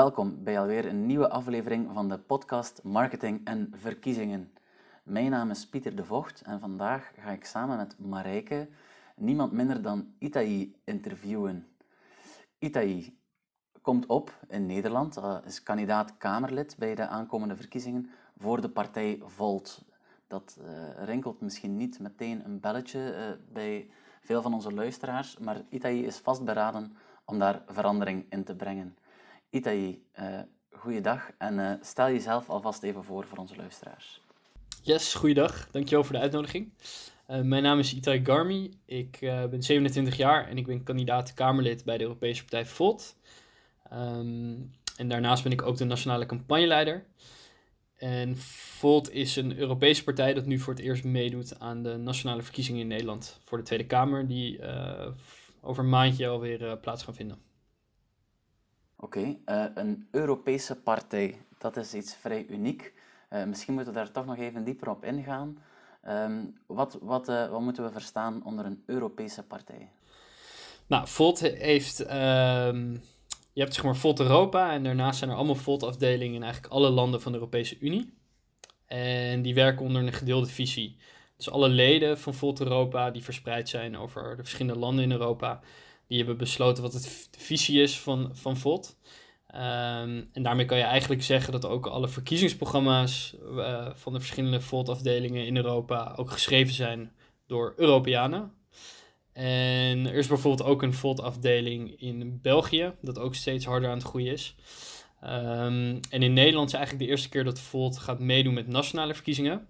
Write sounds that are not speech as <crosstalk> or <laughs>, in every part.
welkom bij alweer een nieuwe aflevering van de podcast Marketing en Verkiezingen. Mijn naam is Pieter de Vocht en vandaag ga ik samen met Marijke niemand minder dan Itaï interviewen. Itaï komt op in Nederland, uh, is kandidaat Kamerlid bij de aankomende verkiezingen voor de partij Volt. Dat uh, rinkelt misschien niet meteen een belletje uh, bij veel van onze luisteraars, maar Itaï is vastberaden om daar verandering in te brengen. Itaï, uh, goeiedag en uh, stel jezelf alvast even voor voor onze luisteraars. Yes, goeiedag. Dankjewel voor de uitnodiging. Uh, mijn naam is Itai Garmi. Ik ben 27 jaar en ik ben kandidaat Kamerlid bij de Europese Partij Volt. Um, en daarnaast ben ik ook de nationale campagneleider. En Volt is een Europese partij dat nu voor het eerst meedoet aan de nationale verkiezingen in Nederland voor de Tweede Kamer, die over een maandje alweer plaats gaan vinden. Oké, uh, een Europese partij, dat is iets vrij uniek. Uh, misschien moeten we daar toch nog even dieper op ingaan. Um, wat, wat, uh, wat moeten we verstaan onder een Europese partij? Nou, Volt heeft... Um, je hebt zeg maar Volt Europa en daarnaast zijn er allemaal Volt-afdelingen in eigenlijk alle landen van de Europese Unie. En die werken onder een gedeelde visie. Dus alle leden van Volt Europa, die verspreid zijn over de verschillende landen in Europa, die hebben besloten wat het visie is van, van VOD. Um, en daarmee kan je eigenlijk zeggen dat ook alle verkiezingsprogramma's uh, van de verschillende VOD-afdelingen in Europa ook geschreven zijn door Europeanen. En er is bijvoorbeeld ook een VOD-afdeling in België, dat ook steeds harder aan het groeien is. Um, en in Nederland is eigenlijk de eerste keer dat VOD gaat meedoen met nationale verkiezingen.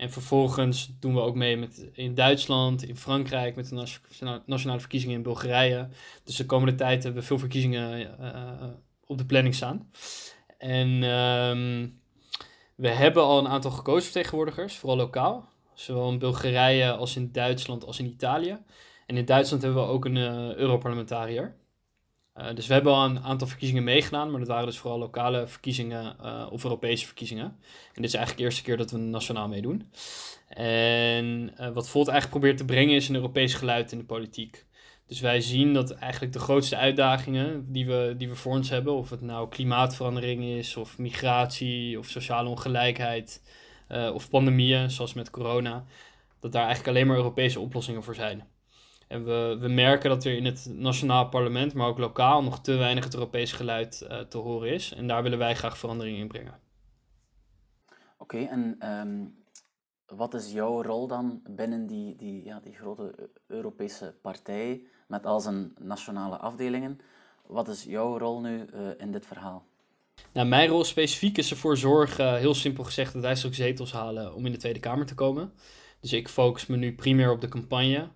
En vervolgens doen we ook mee met, in Duitsland, in Frankrijk, met de nationale verkiezingen in Bulgarije. Dus de komende tijd hebben we veel verkiezingen uh, op de planning staan. En um, we hebben al een aantal gekozen vertegenwoordigers, vooral lokaal. Zowel in Bulgarije als in Duitsland als in Italië. En in Duitsland hebben we ook een uh, Europarlementariër. Uh, dus we hebben al een aantal verkiezingen meegedaan, maar dat waren dus vooral lokale verkiezingen uh, of Europese verkiezingen. En dit is eigenlijk de eerste keer dat we nationaal meedoen. En uh, wat Volt eigenlijk probeert te brengen is een Europees geluid in de politiek. Dus wij zien dat eigenlijk de grootste uitdagingen die we, die we voor ons hebben, of het nou klimaatverandering is, of migratie, of sociale ongelijkheid, of pandemieën, zoals met corona, dat daar eigenlijk alleen maar Europese oplossingen voor zijn. En we, we merken dat er in het nationaal parlement, maar ook lokaal, nog te weinig het Europese geluid uh, te horen is. En daar willen wij graag verandering in brengen. Oké, okay, en um, wat is jouw rol dan binnen die, die, ja, die grote Europese partij met al zijn nationale afdelingen? Wat is jouw rol nu uh, in dit verhaal? Nou, mijn rol specifiek is ervoor zorgen, heel simpel gezegd, dat wij straks zetels halen om in de Tweede Kamer te komen. Dus ik focus me nu primair op de campagne.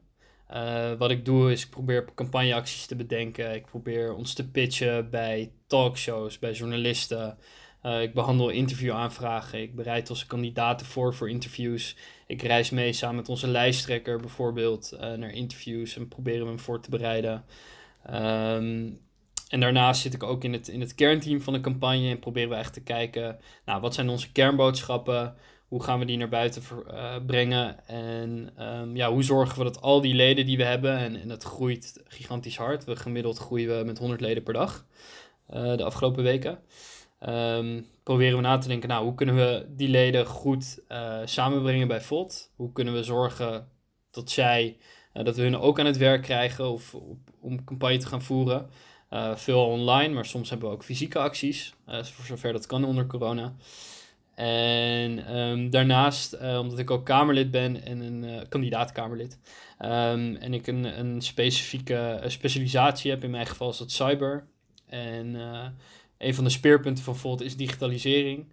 Uh, wat ik doe is, ik probeer campagneacties te bedenken. Ik probeer ons te pitchen bij talkshows, bij journalisten. Uh, ik behandel interviewaanvragen. Ik bereid onze kandidaten voor voor interviews. Ik reis mee samen met onze lijsttrekker bijvoorbeeld uh, naar interviews en proberen hem voor te bereiden. Um, en daarnaast zit ik ook in het, in het kernteam van de campagne en proberen we echt te kijken, nou, wat zijn onze kernboodschappen? Hoe gaan we die naar buiten uh, brengen? En um, ja, hoe zorgen we dat al die leden die we hebben, en, en dat groeit gigantisch hard. We gemiddeld groeien we met 100 leden per dag uh, de afgelopen weken. Um, proberen we na te denken, nou, hoe kunnen we die leden goed uh, samenbrengen bij VOD? Hoe kunnen we zorgen dat zij, dat we hun ook aan het werk krijgen of, om campagne te gaan voeren? veel online, maar soms hebben we ook fysieke acties, voor zover dat kan onder corona. En um, daarnaast, uh, omdat ik ook Kamerlid ben en een uh, kandidaat-Kamerlid, um, en ik een, een specifieke uh, specialisatie heb, in mijn geval is dat cyber. En een van de speerpunten van Volt is digitalisering.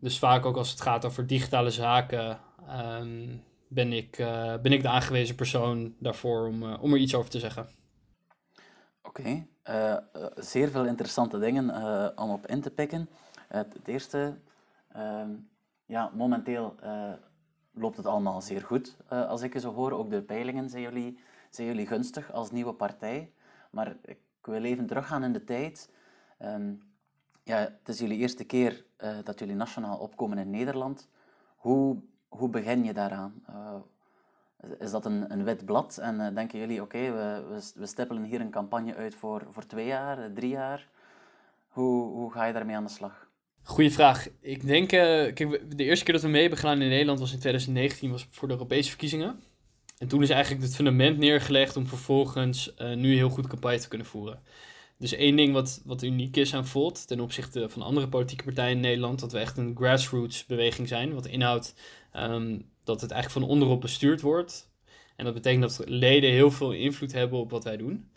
Dus vaak ook als het gaat over digitale zaken, um, ben, ik, ben ik de aangewezen persoon daarvoor om, om er iets over te zeggen. Oké, zeer veel interessante dingen om op in te pikken. het eerste Ehm, ja, momenteel uh, loopt het allemaal zeer goed. Uh, als ik je zo hoor, ook de peilingen zijn jullie, zijn jullie gunstig als nieuwe partij. Maar ik wil even teruggaan in de tijd. Um, ja, het is jullie eerste keer uh, dat jullie nationaal opkomen in Nederland. Hoe, hoe begin je daaraan? is dat een, een wit blad en denken jullie, oké, we, we, we stippelen hier een campagne uit voor, voor twee jaar, drie jaar? Hoe, hoe ga je daarmee aan de slag? Goeie vraag. Ik denk, uh, kijk, de eerste keer dat we mee hebben gedaan in Nederland was in 2019, was voor de Europese verkiezingen. En toen is eigenlijk het fundament neergelegd om vervolgens uh, nu heel goed campagne te kunnen voeren. Dus één ding wat, wat uniek is aan Volt ten opzichte van andere politieke partijen in Nederland, dat we echt een grassroots beweging zijn. Wat inhoudt um, dat het eigenlijk van onderop bestuurd wordt. En dat betekent dat leden heel veel invloed hebben op wat wij doen.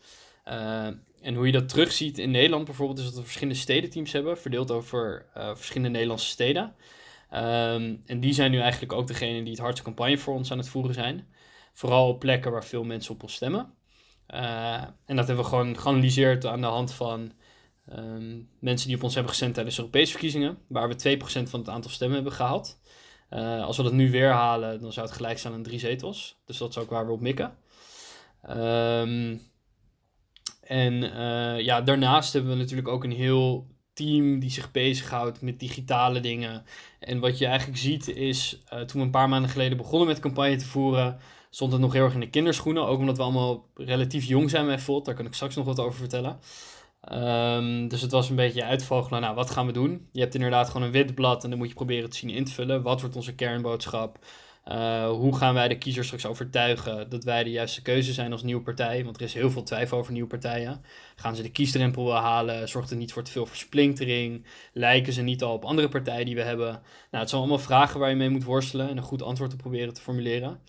Uh, en hoe je dat terugziet in Nederland bijvoorbeeld, is dat we verschillende stedenteams hebben, verdeeld over uh, verschillende Nederlandse steden. Um, en die zijn nu eigenlijk ook degene die het hardste campagne voor ons aan het voeren zijn. Vooral op plekken waar veel mensen op ons stemmen. Uh, en dat hebben we gewoon geanalyseerd aan de hand van um, mensen die op ons hebben gestemd tijdens de Europese verkiezingen, waar we 2% van het aantal stemmen hebben gehaald. Uh, als we dat nu weer halen, dan zou het gelijk staan aan drie zetels. Dus dat is ook waar we op mikken. Um, en uh, ja, daarnaast hebben we natuurlijk ook een heel team die zich bezighoudt met digitale dingen. En wat je eigenlijk ziet is, uh, toen we een paar maanden geleden begonnen met campagne te voeren, stond het nog heel erg in de kinderschoenen. Ook omdat we allemaal relatief jong zijn met Volt. Daar kan ik straks nog wat over vertellen. Um, dus het was een beetje uitvogelen. Nou, wat gaan we doen? Je hebt inderdaad gewoon een wit blad en dan moet je proberen te zien in te vullen. Wat wordt onze kernboodschap? Uh, hoe gaan wij de kiezers straks overtuigen dat wij de juiste keuze zijn als nieuwe partij? Want er is heel veel twijfel over nieuwe partijen. Gaan ze de kiesdrempel wel halen? Zorgt het niet voor te veel versplintering? Lijken ze niet al op andere partijen die we hebben? Nou, het zijn allemaal vragen waar je mee moet worstelen en een goed antwoord te proberen te formuleren.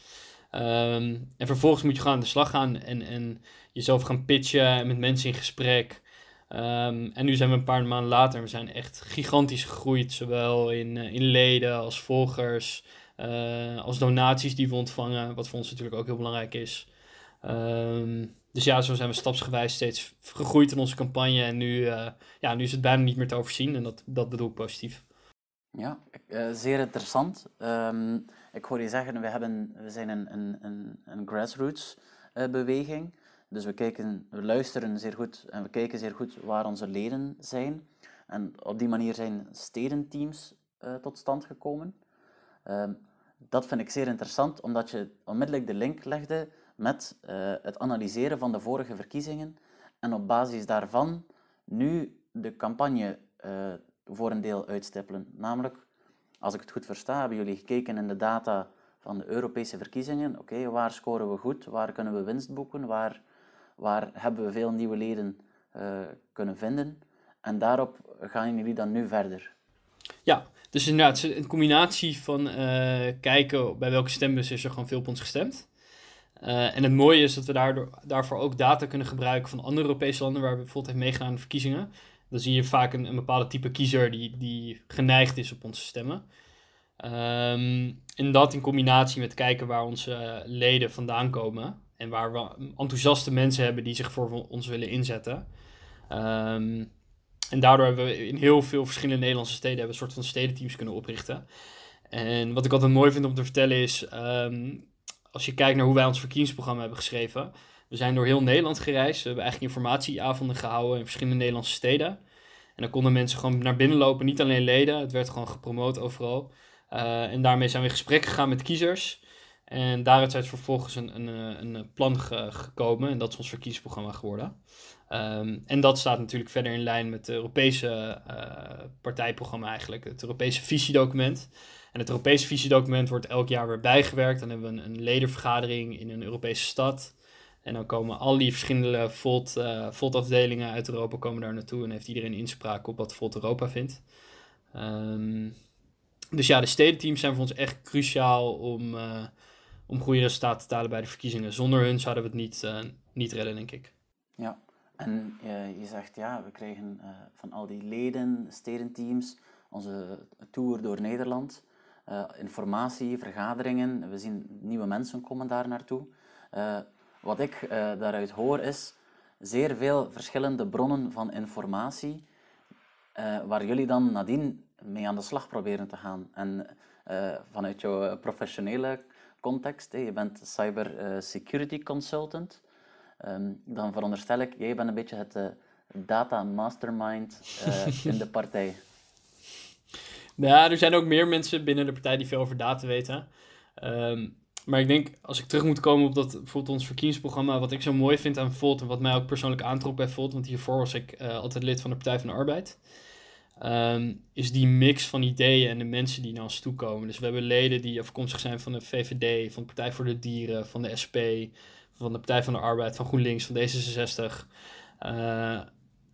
Um, en vervolgens moet je gewoon aan de slag gaan en, en jezelf gaan pitchen en met mensen in gesprek. Um, en nu zijn we een paar maanden later en we zijn echt gigantisch gegroeid, zowel in, uh, in leden als volgers. Uh, als donaties die we ontvangen, wat voor ons natuurlijk ook heel belangrijk is. Um, dus ja, zo zijn we stapsgewijs steeds gegroeid in onze campagne. En nu, uh, ja, nu is het bijna niet meer te overzien. En dat, dat bedoel ik positief. Ja, uh, zeer interessant. Um, ik hoor je zeggen, we, hebben, we zijn een, een, een, een grassroots beweging. Dus we, kijken, we luisteren zeer goed en we kijken zeer goed waar onze leden zijn. En op die manier zijn stedenteams tot stand gekomen. Um, dat vind ik zeer interessant, omdat je onmiddellijk de link legde met uh, het analyseren van de vorige verkiezingen en op basis daarvan nu de campagne uh, voor een deel uitstippelen. Namelijk, als ik het goed versta, hebben jullie gekeken in de data van de Europese verkiezingen. Oké, waar scoren we goed? Waar kunnen we winst boeken? Waar, waar hebben we veel nieuwe leden uh, kunnen vinden? En daarop gaan jullie dan nu verder. Ja, dus inderdaad, een combinatie van uh, kijken bij welke stembus is er gewoon veel op ons gestemd. Uh, en het mooie is dat we daardoor, daarvoor ook data kunnen gebruiken van andere Europese landen waar we bijvoorbeeld heeft meegedaan aan de verkiezingen. Dan zie je vaak een, een bepaalde type kiezer die, die geneigd is op onze stemmen. Um, en dat in combinatie met kijken waar onze leden vandaan komen. En waar we enthousiaste mensen hebben die zich voor ons willen inzetten. Um, en daardoor hebben we in heel veel verschillende Nederlandse steden hebben een soort van stedenteams kunnen oprichten. En wat ik altijd mooi vind om te vertellen is, um, als je kijkt naar hoe wij ons verkiezingsprogramma hebben geschreven. We zijn door heel Nederland gereisd. We hebben eigenlijk informatieavonden gehouden in verschillende Nederlandse steden. En dan konden mensen gewoon naar binnen lopen, niet alleen leden. Het werd gewoon gepromoot overal. Uh, en daarmee zijn we in gesprek gegaan met kiezers. En daaruit is vervolgens een, een, een plan ge gekomen. En dat is ons verkiezingsprogramma geworden. Um, en dat staat natuurlijk verder in lijn met het Europese uh, partijprogramma eigenlijk, het Europese visiedocument. En het Europese visiedocument wordt elk jaar weer bijgewerkt. Dan hebben we een, een ledenvergadering in een Europese stad. En dan komen al die verschillende Volt, uh, Volt-afdelingen uit Europa komen daar naartoe. En heeft iedereen inspraak op wat Volt Europa vindt. Um, dus ja, de stedenteams zijn voor ons echt cruciaal om, om goede resultaten te halen bij de verkiezingen. Zonder hun zouden we het niet, uh, niet redden, denk ik. Ja, en uh, je zegt ja, we krijgen uh, van al die leden, stedenteams, onze tour door Nederland, informatie, vergaderingen. We zien nieuwe mensen komen daar naartoe. wat ik daaruit hoor is zeer veel verschillende bronnen van informatie, waar jullie dan nadien mee aan de slag proberen te gaan. En vanuit jouw professionele context, je bent cyber security consultant. Um, dan veronderstel ik, jij bent een beetje het uh, data mastermind uh, in de <laughs> partij. Ja, er zijn ook meer mensen binnen de partij die veel over data weten. Um, maar ik denk, als ik terug moet komen op dat, bijvoorbeeld ons verkiezingsprogramma, wat ik zo mooi vind aan Volt en wat mij ook persoonlijk aantrok bij Volt, want hiervoor was ik uh, altijd lid van de Partij van de Arbeid, um, is die mix van ideeën en de mensen die naar ons toe komen. Dus we hebben leden die afkomstig zijn van de VVD, van de Partij voor de Dieren, van de SP, van de Partij van de Arbeid, van GroenLinks, van D66. Uh,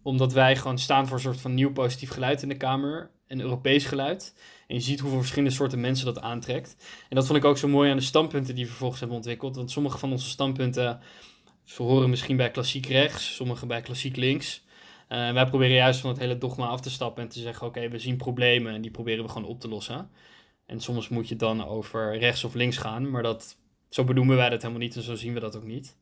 omdat wij gewoon staan voor een soort van nieuw positief geluid in de Kamer, een Europees geluid. En je ziet hoeveel verschillende soorten mensen dat aantrekt. En dat vond ik ook zo mooi aan de standpunten die we vervolgens hebben ontwikkeld. Want sommige van onze standpunten horen misschien bij klassiek rechts, sommige bij klassiek links. Uh, wij proberen juist van het hele dogma af te stappen en te zeggen: oké, we zien problemen en die proberen we gewoon op te lossen. En soms moet je dan over rechts of links gaan, maar dat, zo benoemen wij dat helemaal niet en zo zien we dat ook niet.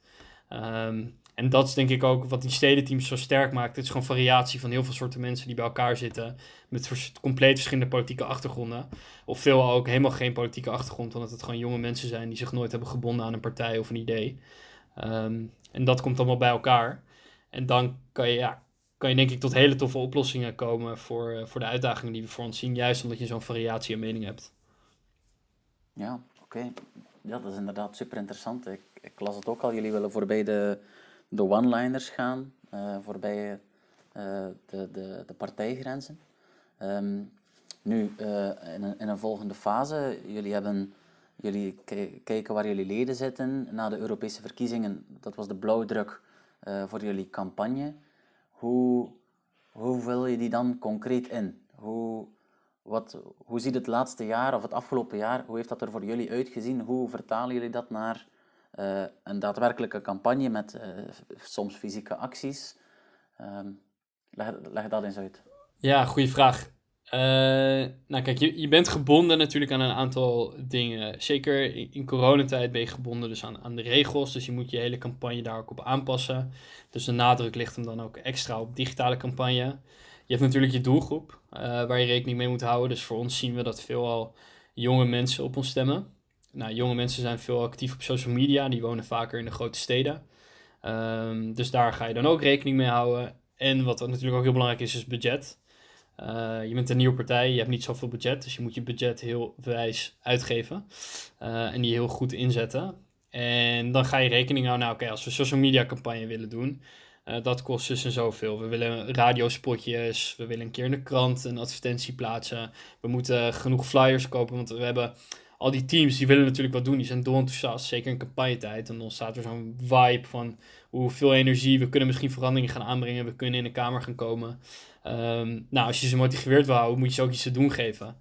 Um, en dat is denk ik ook wat die stedenteams zo sterk maakt. Het is gewoon variatie van heel veel soorten mensen die bij elkaar zitten. Met compleet verschillende politieke achtergronden. Of veel ook helemaal geen politieke achtergrond. Omdat het gewoon jonge mensen zijn die zich nooit hebben gebonden aan een partij of een idee. Um, en dat komt allemaal bij elkaar. En dan kan je, ja, kan je denk ik tot hele toffe oplossingen komen voor, uh, voor de uitdagingen die we voor ons zien. Juist omdat je zo'n variatie aan mening hebt. Ja, oké. Ja, dat is inderdaad super interessant. Ik, ik las het ook al. Jullie willen voorbij de de one-liners gaan, uh, voorbij uh, de, de, de partijgrenzen. Um, nu, in, een, in een volgende fase, jullie, hebben, jullie kijken waar jullie leden zitten na de Europese verkiezingen. Dat was de blauwdruk voor jullie campagne. Hoe, hoe vul je die dan concreet in? Hoe, wat, hoe ziet het laatste jaar of het afgelopen jaar, hoe heeft dat er voor jullie uitgezien? Hoe vertalen jullie dat naar uh, een daadwerkelijke campagne met uh, soms fysieke acties. Um, leg, leg dat eens uit. Ja, goede vraag. Uh, nou kijk, je, bent gebonden natuurlijk aan een aantal dingen. Zeker in, coronatijd ben je gebonden dus aan, aan de regels. Dus je moet je hele campagne daar ook op aanpassen. Dus de nadruk ligt hem dan ook extra op digitale campagne. Je hebt natuurlijk je doelgroep waar je rekening mee moet houden. Dus voor ons zien we dat veelal jonge mensen op ons stemmen nou, jonge mensen zijn veel actief op social media, die wonen vaker in de grote steden. Um, dus daar ga je dan ook rekening mee houden. En wat natuurlijk ook heel belangrijk is, is budget. Uh, je bent een nieuwe partij, je hebt niet zoveel budget, dus je moet je budget heel wijs uitgeven uh, en die heel goed inzetten. En dan ga je rekening houden, nou oké, als we social media campagne willen doen, uh, dat kost dus en zoveel. We willen radiospotjes, we willen een keer in de krant een advertentie plaatsen. We moeten genoeg flyers kopen, want we hebben al die teams die willen natuurlijk wat doen. Die zijn enthousiast, zeker in campagnetijd. En dan staat er zo'n vibe van hoeveel energie, we kunnen misschien veranderingen gaan aanbrengen. We kunnen in de kamer gaan komen. Um, nou, als je ze motiveerd wil houden, moet je ze ook iets te doen geven.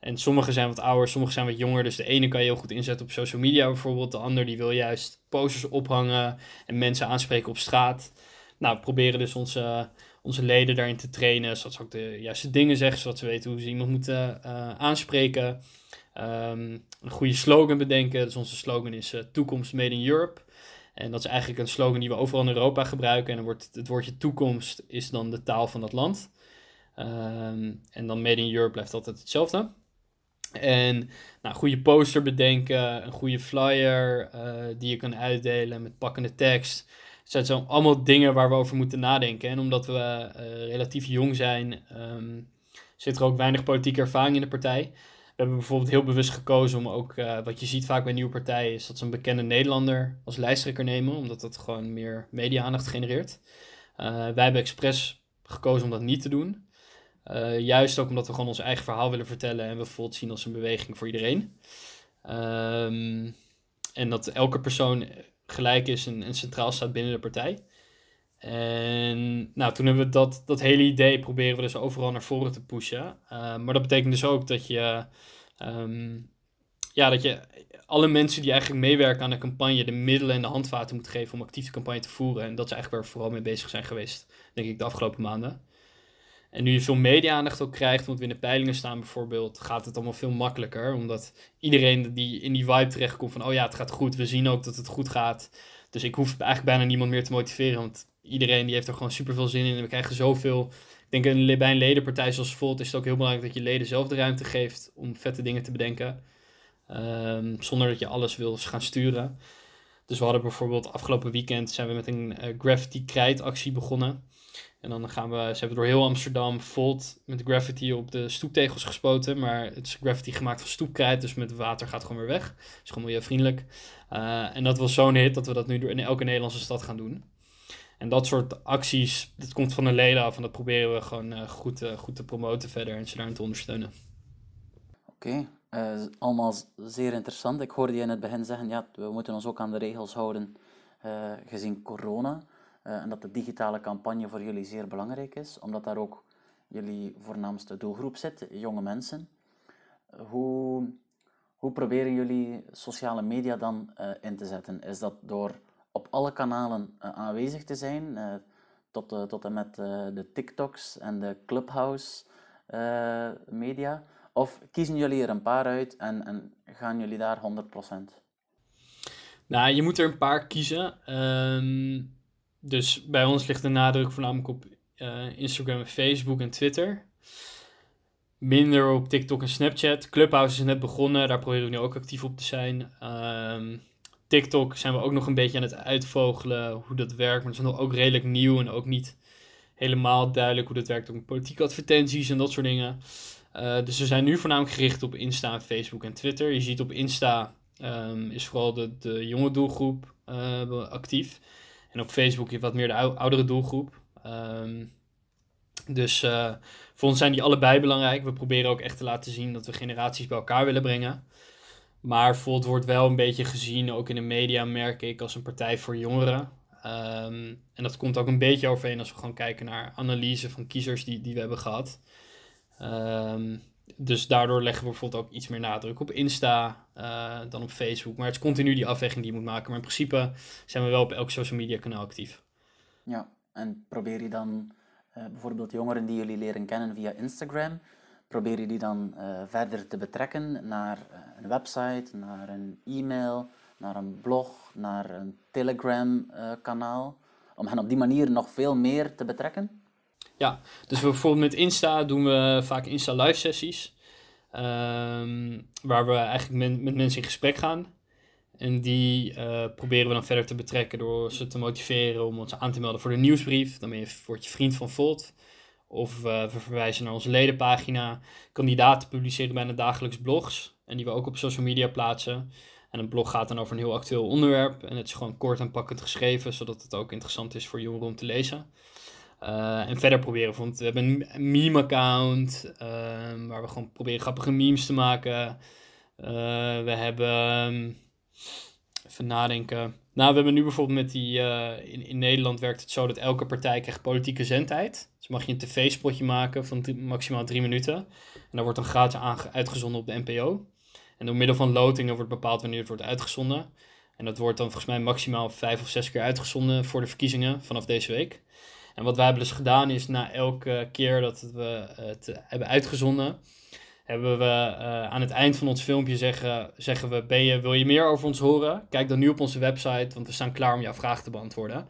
En sommigen zijn wat ouder, sommigen zijn wat jonger. Dus de ene kan je heel goed inzetten op social media bijvoorbeeld. De ander die wil juist posters ophangen en mensen aanspreken op straat. Nou, we proberen dus onze, onze leden daarin te trainen, zodat ze ook de juiste dingen zeggen, zodat ze weten hoe ze iemand moeten uh, aanspreken. Um, een goede slogan bedenken. Dus onze slogan is uh, Toekomst Made in Europe. En dat is eigenlijk een slogan die we overal in Europa gebruiken. En dan wordt het woordje toekomst is dan de taal van dat land. Um, en dan Made in Europe blijft altijd hetzelfde. En nou, goede poster bedenken, een goede flyer uh, die je kan uitdelen met pakkende tekst. Het zijn allemaal dingen waar we over moeten nadenken. En omdat we uh, relatief jong zijn, um, zit er ook weinig politieke ervaring in de partij hebben bijvoorbeeld heel bewust gekozen om ook, uh, wat je ziet vaak bij nieuwe partijen, is dat ze een bekende Nederlander als lijsttrekker nemen, omdat dat gewoon meer media-aandacht genereert. Uh, wij hebben expres gekozen om dat niet te doen. Uh, juist ook omdat we gewoon ons eigen verhaal willen vertellen en we bijvoorbeeld zien als een beweging voor iedereen. Um, en dat elke persoon gelijk is en, en, centraal staat binnen de partij. En nou, toen hebben we dat, dat hele idee proberen we dus overal naar voren te pushen. maar dat betekent dus ook dat je Um, ja, dat je alle mensen die eigenlijk meewerken aan de campagne de middelen en de handvaten moet geven om actief de campagne te voeren. En dat is eigenlijk waar we vooral mee bezig zijn geweest, denk ik, de afgelopen maanden. En nu je veel media-aandacht ook krijgt, want we in de peilingen staan bijvoorbeeld, gaat het allemaal veel makkelijker. Omdat iedereen die in die vibe terechtkomt van, oh ja, het gaat goed, we zien ook dat het goed gaat. Dus ik hoef eigenlijk bijna niemand meer te motiveren, want iedereen die heeft er gewoon super veel zin in. En we krijgen zoveel denk een, bij een ledenpartij zoals Volt is het ook heel belangrijk dat je leden zelf de ruimte geeft om vette dingen te bedenken. Um, zonder dat je alles wil gaan sturen. Dus we hadden bijvoorbeeld afgelopen weekend zijn we met een uh, graffiti krijtactie begonnen. En dan gaan we, ze hebben door heel Amsterdam Volt met graffiti op de stoeptegels gespoten. Maar het is graffiti gemaakt van stoepkrijt, dus met water gaat gewoon weer weg. Het is gewoon milieuvriendelijk. Uh, en dat was zo'n hit dat we dat nu in elke Nederlandse stad gaan doen. En dat soort acties, dat komt van de leden af en dat proberen we gewoon uh, goed, uh, goed te promoten verder en ze daarin te ondersteunen. Oké, okay. allemaal zeer interessant. Ik hoorde je in het begin zeggen, ja, we moeten ons ook aan de regels houden gezien corona. En dat de digitale campagne voor jullie zeer belangrijk is, omdat daar ook jullie voornaamste doelgroep zit, jonge mensen. Hoe, hoe proberen jullie sociale media dan in te zetten? Is dat door op alle kanalen uh, aanwezig te zijn, tot, tot en met de TikToks en de Clubhouse media? Of kiezen jullie er een paar uit en, en gaan jullie daar 100%? Nou, je moet er een paar kiezen. Um dus bij ons ligt de nadruk voornamelijk op Instagram, Facebook en Twitter. Minder op TikTok en Snapchat. Clubhouse is net begonnen, daar proberen we nu ook actief op te zijn. Um, TikTok zijn we ook nog een beetje aan het uitvogelen hoe dat werkt. Maar het is nog ook redelijk nieuw en ook niet helemaal duidelijk hoe dat werkt ook politieke advertenties en dat soort dingen. Uh, dus we zijn nu voornamelijk gericht op Insta, Facebook en Twitter. Je ziet op Insta um, is vooral de, de jonge doelgroep uh, actief. En op Facebook wat meer de oudere doelgroep. Um, dus uh, voor ons zijn die allebei belangrijk. We proberen ook echt te laten zien dat we generaties bij elkaar willen brengen. Maar Volt wordt wel een beetje gezien, ook in de media merk ik, als een partij voor jongeren. Um, en dat komt ook een beetje overeen als we gewoon kijken naar analyse van kiezers die, die we hebben gehad. Um, dus daardoor leggen we bijvoorbeeld ook iets meer nadruk op Insta uh, dan op Facebook. Maar het is continu die afweging die je moet maken. Maar in principe zijn we wel op elk social media kanaal actief. Ja, en probeer je dan uh, bijvoorbeeld jongeren die jullie leren kennen via Instagram, probeer je die dan uh, verder te betrekken naar een website, naar een e-mail, naar een blog, naar een Telegram kanaal, om hen op die manier nog veel meer te betrekken? Ja, dus bijvoorbeeld met Insta doen we vaak Insta live sessies. Ehm, waar we eigenlijk met mensen in gesprek gaan. En die proberen we dan verder te betrekken door ze te motiveren om ons aan te melden voor de nieuwsbrief. Dan word je vriend van Volt. Of uh, we verwijzen naar onze ledenpagina. Kandidaten publiceren bijna dagelijks blogs. En die we ook op social media plaatsen. En een blog gaat dan over een heel actueel onderwerp. En het is gewoon kort en pakkend geschreven, zodat het ook interessant is voor jongeren om te lezen. Uh, en verder proberen, want we hebben een meme-account uh, waar we gewoon proberen grappige memes te maken. Uh, we hebben, even nadenken. Nou, we hebben nu bijvoorbeeld met die, in, in Nederland werkt het zo dat elke partij krijgt politieke zendtijd. Dus mag je een tv-spotje maken van maximaal drie minuten. En dat wordt dan gratis uitgezonden op de NPO. En door middel van lotingen wordt bepaald wanneer het wordt uitgezonden. En dat wordt dan volgens mij maximaal vijf of zes keer uitgezonden voor de verkiezingen vanaf deze week. En wat wij hebben dus gedaan is na elke keer dat we het hebben uitgezonden, hebben we uh, aan het eind van ons filmpje zeggen, zeggen we, ben je, wil je meer over ons horen? Kijk dan nu op onze website, want we staan klaar om jouw vraag te beantwoorden.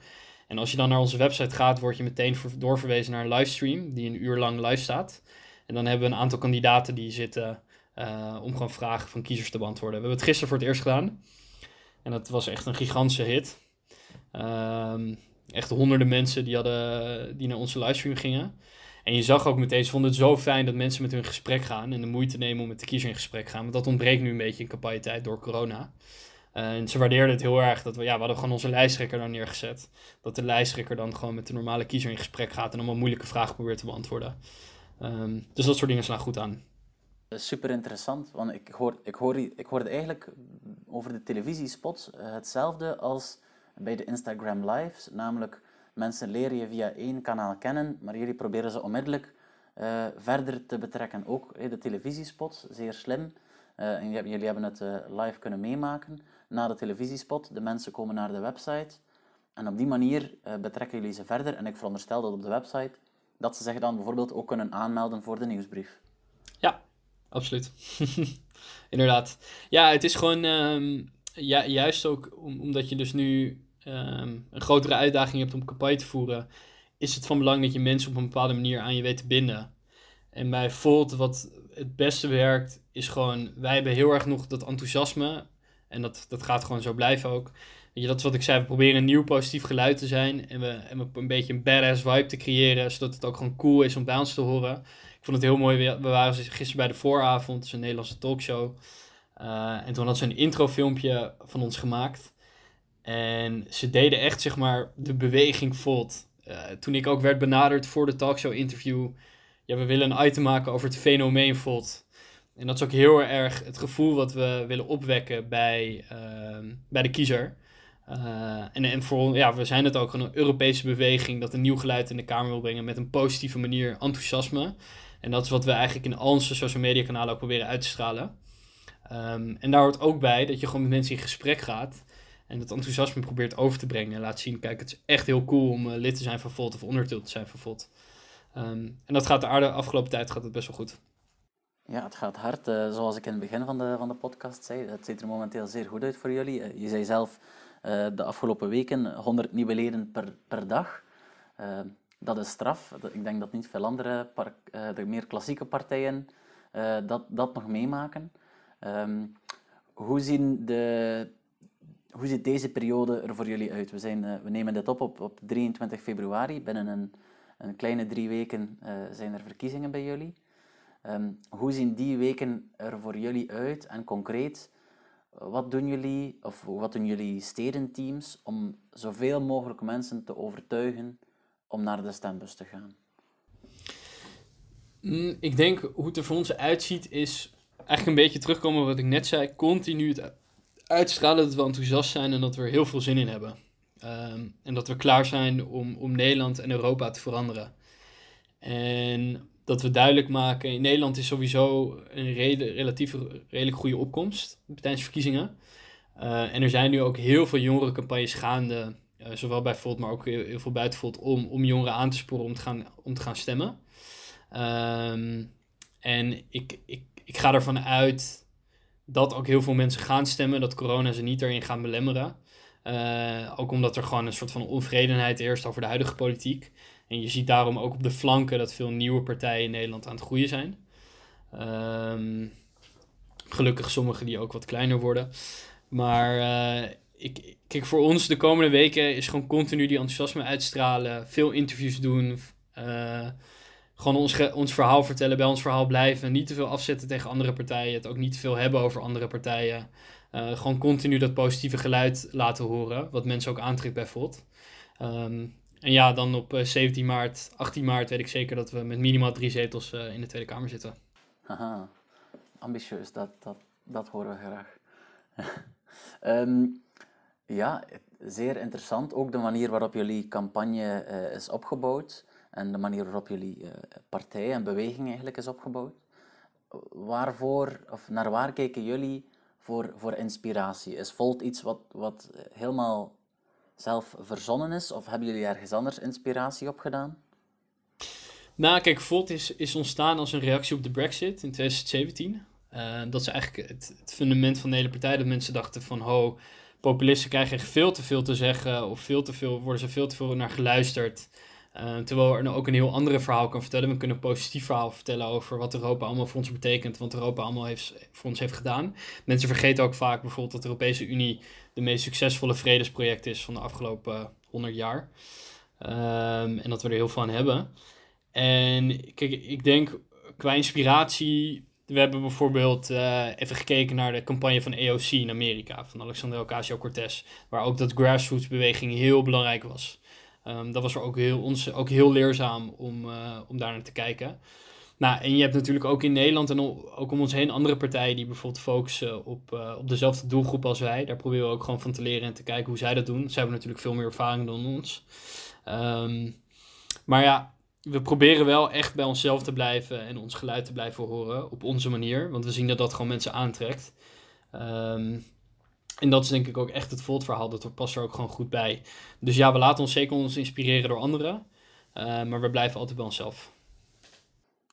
En als je dan naar onze website gaat, word je meteen doorverwezen naar een livestream die een uur lang live staat. En dan hebben we een aantal kandidaten die zitten uh, om gewoon vragen van kiezers te beantwoorden. We hebben het gisteren voor het eerst gedaan. En dat was echt een gigantische hit. Um, echt honderden mensen die, hadden, die naar onze livestream gingen. En je zag ook meteen, ze vonden het zo fijn dat mensen met hun gesprek gaan en de moeite nemen om met de kiezer in gesprek gaan. Want dat ontbreekt nu een beetje in campagnetijd door corona. en ze waardeerden het heel erg dat we, ja, we hadden gewoon onze lijsttrekker dan neergezet. Dat de lijsttrekker dan gewoon met de normale kiezer in gesprek gaat en allemaal moeilijke vragen probeert te beantwoorden. Um, dus dat soort dingen slaan goed aan. Super interessant, want ik, hoor, ik, hoor, ik hoorde eigenlijk over de televisiespots hetzelfde als bij de Instagram Lives. Namelijk, mensen leren je via één kanaal kennen, maar jullie proberen ze onmiddellijk uh, verder te betrekken. Ook uh, de televisiespots, zeer slim. Uh, en jullie hebben het live kunnen meemaken na de televisiespot. De mensen komen naar de website en op die manier betrekken jullie ze verder. En ik veronderstel dat op de website dat ze zich dan bijvoorbeeld ook kunnen aanmelden voor de nieuwsbrief. Ja, absoluut. <laughs> Inderdaad. Ja, het is gewoon ja, juist ook omdat je dus nu Ehm, een grotere uitdaging hebt om campagne te voeren, is het van belang dat je mensen op een bepaalde manier aan je weet te binden. En bij Volt, wat het beste werkt, is gewoon, wij hebben heel erg nog dat enthousiasme En dat, dat gaat gewoon zo blijven ook. Weet je, dat is wat ik zei, we proberen een nieuw positief geluid te zijn. En we, en een beetje een badass vibe te creëren, zodat het ook gewoon cool is om bij te horen. Ik vond het heel mooi, we waren gisteren bij de vooravond, is een Nederlandse talkshow. Uh, en toen hadden ze een introfilmpje van ons gemaakt. En ze deden echt, zeg maar, de beweging volt. Uh, toen ik ook werd benaderd voor de talkshow interview. Ja, we willen een item maken over het fenomeen volt. En dat is ook heel erg het gevoel wat we willen opwekken bij, uh, bij de kiezer. Uh, en, en voor, ja, we zijn het ook een Europese beweging dat een nieuw geluid in de Kamer wil brengen met een positieve manier enthousiasme. En dat is wat we eigenlijk in al onze social media kanalen ook proberen uit te stralen. Um, en daar hoort ook bij dat je gewoon met mensen in gesprek gaat en dat enthousiasme probeert over te brengen en laat zien, kijk, het is echt heel cool om uh, lid te zijn van Volt of onderdeel te zijn van Volt. Um, en dat gaat de aarde afgelopen tijd gaat het best wel goed. Ja, het gaat hard. Uh, zoals ik in het begin van de, van de podcast zei, het ziet er momenteel zeer goed uit voor jullie. Uh, je zei zelf de afgelopen weken 100 nieuwe leden per, per dag. dat is straf. Ik denk dat niet veel andere, de meer klassieke partijen, dat, dat nog meemaken. Um, hoe, zien de, hoe ziet deze periode er voor jullie uit? We, zijn, we nemen dit op, op op 23 februari. Binnen een, een kleine drie weken zijn er verkiezingen bij jullie. Um, hoe zien die weken er voor jullie uit? En concreet, wat doen jullie, of wat doen jullie stedenteams om zoveel mogelijk mensen te overtuigen om naar de stembus te gaan? Mm, ik denk hoe het er voor ons uitziet is eigenlijk een beetje terugkomen op wat ik net zei. Continu het uitstralen dat we enthousiast zijn en dat we er heel veel zin in hebben. Um, en dat we klaar zijn om, om Nederland en Europa te veranderen. En dat we duidelijk maken, in Nederland is sowieso een rede, relatief redelijk goede opkomst tijdens verkiezingen. Uh, en er zijn nu ook heel veel jongerencampagnes gaande, uh, zowel bij Volt, maar ook heel, veel buiten Volt, om, om jongeren aan te sporen om te gaan, om te gaan stemmen. Um, en ik, ik, ik ga ervan uit dat ook heel veel mensen gaan stemmen, dat corona ze niet erin gaan belemmeren. Uh, ook omdat er gewoon een soort van onvredenheid eerst over de huidige politiek. En je ziet daarom ook op de flanken dat veel nieuwe partijen in Nederland aan het groeien zijn. Um, gelukkig sommige die ook wat kleiner worden. Maar uh, ik, kijk, voor ons de komende weken is gewoon continu die enthousiasme uitstralen. Veel interviews doen. Uh, gewoon ons, ons verhaal vertellen, bij ons verhaal blijven. Niet te veel afzetten tegen andere partijen. Het ook niet te veel hebben over andere partijen. Uh, gewoon continu dat positieve geluid laten horen. Wat mensen ook aantrekt bij VOD. Um, en ja, dan op 17 eh, maart, 18 maart weet ik zeker dat we met minimaal drie zetels uh, in de Tweede Kamer zitten. Haha, ambitieus, dat, dat, dat horen we graag. um, <laughs> ja, zeer interessant. Ook de manier waarop jullie campagne is opgebouwd en de manier waarop jullie partij en beweging eigenlijk is opgebouwd. Waarvoor, of naar waar kijken jullie voor, voor inspiratie? Is Volt iets wat, wat helemaal zelf verzonnen is? Of hebben jullie ergens anders inspiratie op gedaan? Nou, kijk, Volt is, is ontstaan als een reactie op de Brexit in 2017. Uh, dat is eigenlijk het, het, fundament van de hele partij. Dat mensen dachten van, ho, populisten krijgen echt veel te veel te zeggen. Of veel te veel, worden ze veel te veel naar geluisterd. Uh, terwijl er nou ook een heel andere verhaal kan vertellen. We kunnen een positief verhaal vertellen over wat Europa allemaal voor ons betekent. Wat Europa allemaal heeft, voor ons heeft gedaan. Mensen vergeten ook vaak bijvoorbeeld dat de Europese Unie de meest succesvolle vredesproject is van de afgelopen 100 jaar. Um, en dat we er heel veel aan hebben. En kijk, ik denk qua inspiratie. We hebben bijvoorbeeld uh, even gekeken naar de campagne van AOC in Amerika, van Alexander Ocasio-Cortez, waar ook dat grassroots beweging heel belangrijk was. Um, dat was er ook heel, ons ook heel leerzaam om, uh, om daar naar te kijken. Nou, en je hebt natuurlijk ook in Nederland en ook om ons heen andere partijen die bijvoorbeeld focussen op, uh, op dezelfde doelgroep als wij. Daar proberen we ook gewoon van te leren en te kijken hoe zij dat doen. Zij hebben natuurlijk veel meer ervaring dan ons. Um, maar ja, we proberen wel echt bij onszelf te blijven en ons geluid te blijven horen op onze manier. Want we zien dat dat gewoon mensen aantrekt. Um, en dat is denk ik ook echt het Volt-verhaal. Dat past er ook gewoon goed bij. Dus ja, we laten ons zeker ons inspireren door anderen. Uh, maar we blijven altijd bij onszelf.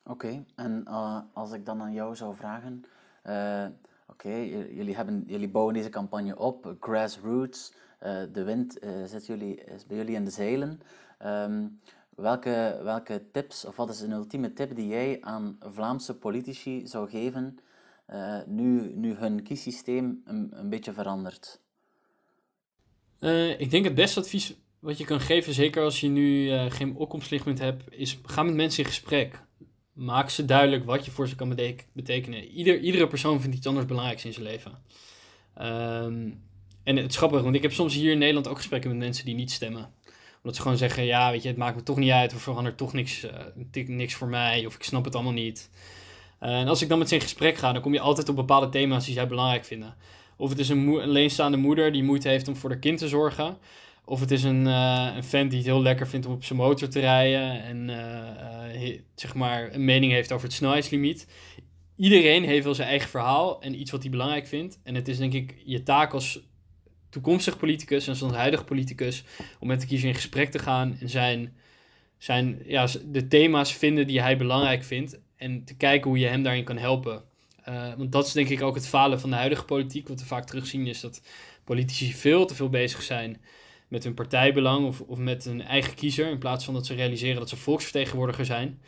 Oké, en uh, als ik dan aan jou zou vragen. Uh, Oké, jullie, jullie bouwen deze campagne op. Grassroots. de wind zit jullie, is bij jullie in de zeilen. Um, welke, welke tips, of wat is een ultieme tip die jij aan Vlaamse politici zou geven nu, nu hun kiessysteem een, een beetje verandert? ik denk het beste advies wat je kan geven, zeker als je nu geen opkomstlichtpunt hebt, is ga met mensen in gesprek. Maak ze duidelijk wat je voor ze kan betekenen. Ieder, iedere persoon vindt iets anders belangrijks in zijn leven. Ehm, en het is want ik heb soms hier in Nederland ook gesprekken met mensen die niet stemmen. Omdat ze gewoon zeggen, ja, weet je, het maakt me toch niet uit, of verandert toch niks, niks voor mij, of ik snap het allemaal niet. En als ik dan met ze in gesprek ga, dan kom je altijd op bepaalde thema's die zij belangrijk vinden. Of het is een, een alleenstaande moeder die moeite heeft om voor haar kind te zorgen. Of het is een, uh, een fan die het heel lekker vindt om op zijn motor te rijden en uh, zeg maar een mening heeft over het snelheidslimiet. Iedereen heeft wel zijn eigen verhaal en iets wat hij belangrijk vindt. En het is denk ik je taak als toekomstig politicus en als huidige politicus om met de kiezer in gesprek te gaan en zijn, zijn ja, de thema's vinden die hij belangrijk vindt en te kijken hoe je hem daarin kan helpen. Uh, want dat is denk ik ook het falen van de huidige politiek. Wat we vaak terugzien is dat politici veel te veel bezig zijn met hun partijbelang of, of met een eigen kiezer, in plaats van dat ze realiseren dat ze volksvertegenwoordiger zijn.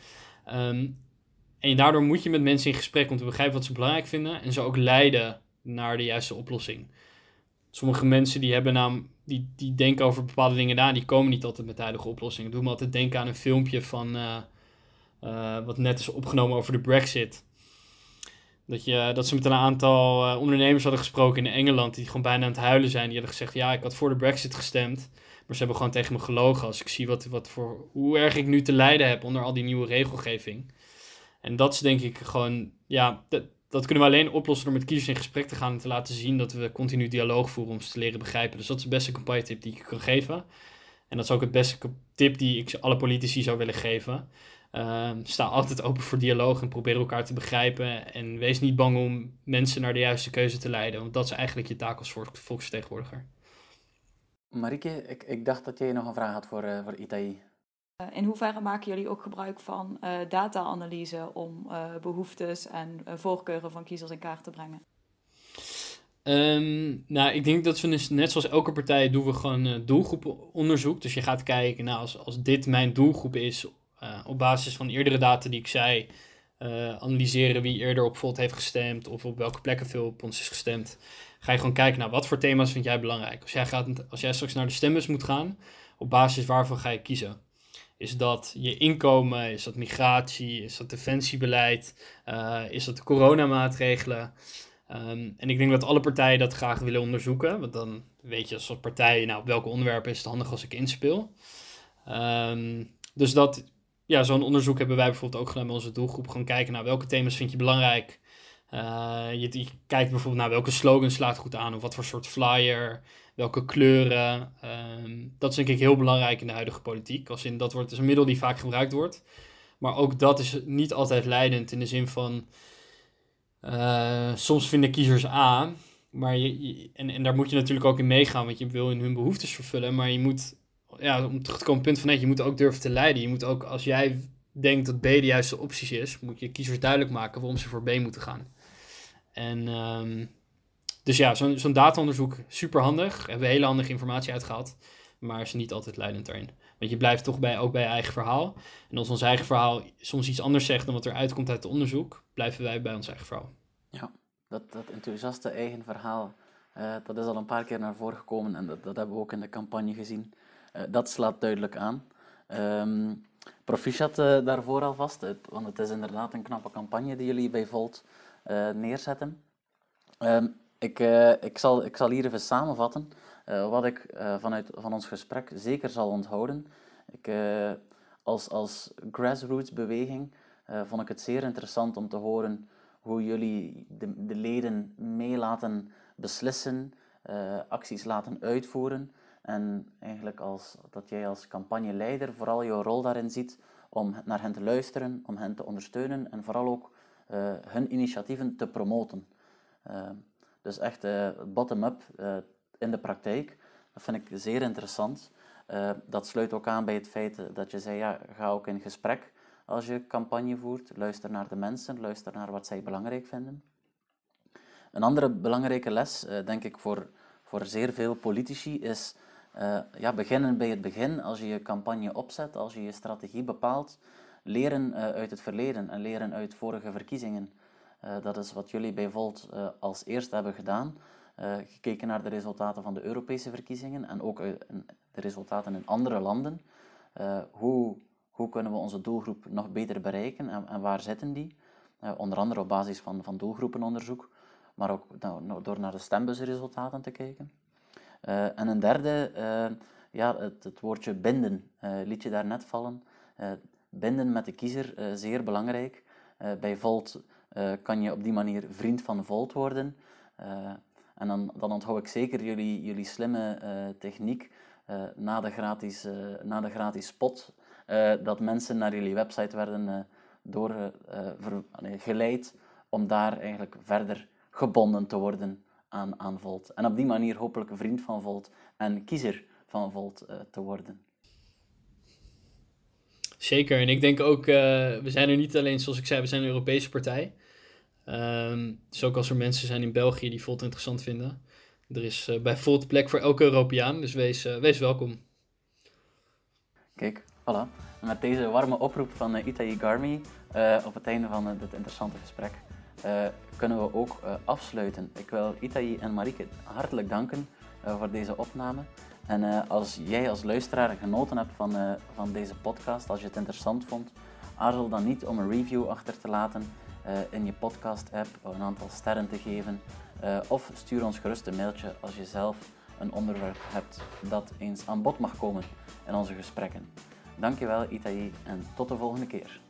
Ehm, en daardoor moet je met mensen in gesprek om te begrijpen wat ze belangrijk vinden en ze ook leiden naar de juiste oplossing. Sommige mensen die hebben naam, die, die denken over bepaalde dingen na, die komen niet altijd met de huidige oplossing. Ik doe me altijd denken aan een filmpje van uh, uh, wat net is opgenomen over de Brexit. Dat, je, dat ze met een aantal uh, ondernemers hadden gesproken in Engeland die gewoon bijna aan het huilen zijn. Die hadden gezegd, ja, ik had voor de brexit gestemd. Maar ze hebben gewoon tegen me gelogen als ik zie wat, wat voor, hoe erg ik nu te lijden heb onder al die nieuwe regelgeving. En dat is denk ik gewoon, ja, dat, dat kunnen we alleen oplossen door met kiezers in gesprek te gaan en te laten zien dat we continu dialoog voeren om ze te leren begrijpen. Dus dat is de beste campagne tip die ik kan geven. En dat is ook het beste tip die ik alle politici zou willen geven. Uh, sta altijd open voor dialoog en probeer elkaar te begrijpen. En wees niet bang om mensen naar de juiste keuze te leiden. Want dat is eigenlijk je taak als volksvertegenwoordiger. Marike, ik, ik dacht dat jij nog een vraag had voor, uh, voor Itaï. Eh, in hoeverre maken jullie ook gebruik van uh, data-analyse om behoeftes en voorkeuren van kiezers in kaart te brengen? Um, nou, ik denk dat we dus, net zoals elke partij doen we gewoon doelgroeponderzoek. Dus je gaat kijken, nou, als, als dit mijn doelgroep is, op basis van eerdere data die ik zei, uh, analyseren wie eerder op Volt heeft gestemd of op welke plekken veel op ons is gestemd. Ga je gewoon kijken naar wat voor thema's vind jij belangrijk. Als jij, gaat, als jij straks naar de stembus moet gaan, op basis waarvan ga je kiezen? Is dat je inkomen? Is dat migratie? Is dat defensiebeleid? Uh, is dat de coronamaatregelen? Um, en ik denk dat alle partijen dat graag willen onderzoeken. Want dan weet je als partij, nou, op welke onderwerpen is het handig als ik inspeel. Um, dus dat, ja, zo'n onderzoek hebben wij bijvoorbeeld ook gedaan bij onze doelgroep. Gewoon kijken naar welke thema's vind je belangrijk. Uh, je, je, kijkt bijvoorbeeld naar welke slogan slaat goed aan. Of wat voor soort flyer. Welke kleuren. Uh, dat is denk ik heel belangrijk in de huidige politiek. Als in, dat wordt dus een middel die vaak gebruikt wordt. Maar ook dat is niet altijd leidend in de zin van... Uh, soms vinden kiezers A, maar je, en, en daar moet je natuurlijk ook in meegaan, want je wil in hun behoeftes vervullen. Maar je moet ja, om terug te komen, punt van net, je moet ook durven te leiden. Je moet ook, als jij denkt dat B de juiste opties is, moet je kiezers duidelijk maken waarom ze voor B moeten gaan. En um, dus ja, zo'n zo'n dataonderzoek, super handig. Hebben we hele handige informatie uitgehaald, maar is niet altijd leidend daarin. Want je blijft toch bij, ook bij je eigen verhaal. En als ons eigen verhaal soms iets anders zegt dan wat er uitkomt uit het onderzoek, blijven wij bij ons eigen verhaal. Ja, dat, dat enthousiaste eigen verhaal, uh, dat is al een paar keer naar voren gekomen en dat, dat hebben we ook in de campagne gezien. Uh, dat slaat duidelijk aan. Um, proficiat uh, daarvoor alvast, want het is inderdaad een knappe campagne die jullie bij Volt uh, neerzetten. Um, ik, ik, zal, ik zal hier even samenvatten wat ik vanuit van ons gesprek zeker zal onthouden. Ik, als, als grassroots beweging vond ik het zeer interessant om te horen hoe jullie de, de leden mee laten beslissen, acties laten uitvoeren. En eigenlijk als, dat jij als campagneleider vooral jouw rol daarin ziet om naar hen te luisteren, om hen te ondersteunen en vooral ook uh, hun initiatieven te promoten. Uh, dus echt uh, bottom-up in de praktijk. Dat vind ik zeer interessant. dat sluit ook aan bij het feit dat je zei, ja, ga ook in gesprek als je campagne voert. Luister naar de mensen, luister naar wat zij belangrijk vinden. Een andere belangrijke les, denk ik, voor, voor zeer veel politici is uh, ja, beginnen bij het begin, als je je campagne opzet, als je je strategie bepaalt, leren uh, uit het verleden en leren uit vorige verkiezingen. dat is wat jullie bij Volt als eerste hebben gedaan. gekeken naar de resultaten van de Europese verkiezingen en ook de resultaten in andere landen. hoe, hoe kunnen we onze doelgroep nog beter bereiken en, waar zitten die? onder andere op basis van, van doelgroepenonderzoek, maar ook nou, door naar de stembusresultaten te kijken. En een derde, ja, het, het, woordje binden, liet je daar net vallen binden met de kiezer, uh, zeer belangrijk. Uh, bij Volt uh, kan je op die manier vriend van Volt worden. en dan, dan onthoud ik zeker jullie, jullie slimme techniek na, de gratis, na de gratis spot, dat mensen naar jullie website werden door, ver, nee, geleid om daar eigenlijk verder gebonden te worden aan, aan Volt. En op die manier hopelijk een vriend van Volt en kiezer van Volt te worden. Zeker. En ik denk ook, uh, we zijn er niet alleen, zoals ik zei, we zijn een Europese partij. Um, dus ook als er mensen zijn in België die Volt interessant vinden. Er is uh, bij Volt plek voor elke Europeaan, dus wees, wees welkom. Kijk, voilà. Met deze warme oproep van Itai Garmi op het einde van dit interessante gesprek kunnen we ook afsluiten. Ik wil Itai en Marike hartelijk danken voor deze opname. En als jij als luisteraar genoten hebt van, van deze podcast, als je het interessant vond, aarzel dan niet om een review achter te laten in je podcast-app, een aantal sterren te geven. of stuur ons gerust een mailtje als je zelf een onderwerp hebt dat eens aan bod mag komen in onze gesprekken. Dankjewel Itai en tot de volgende keer.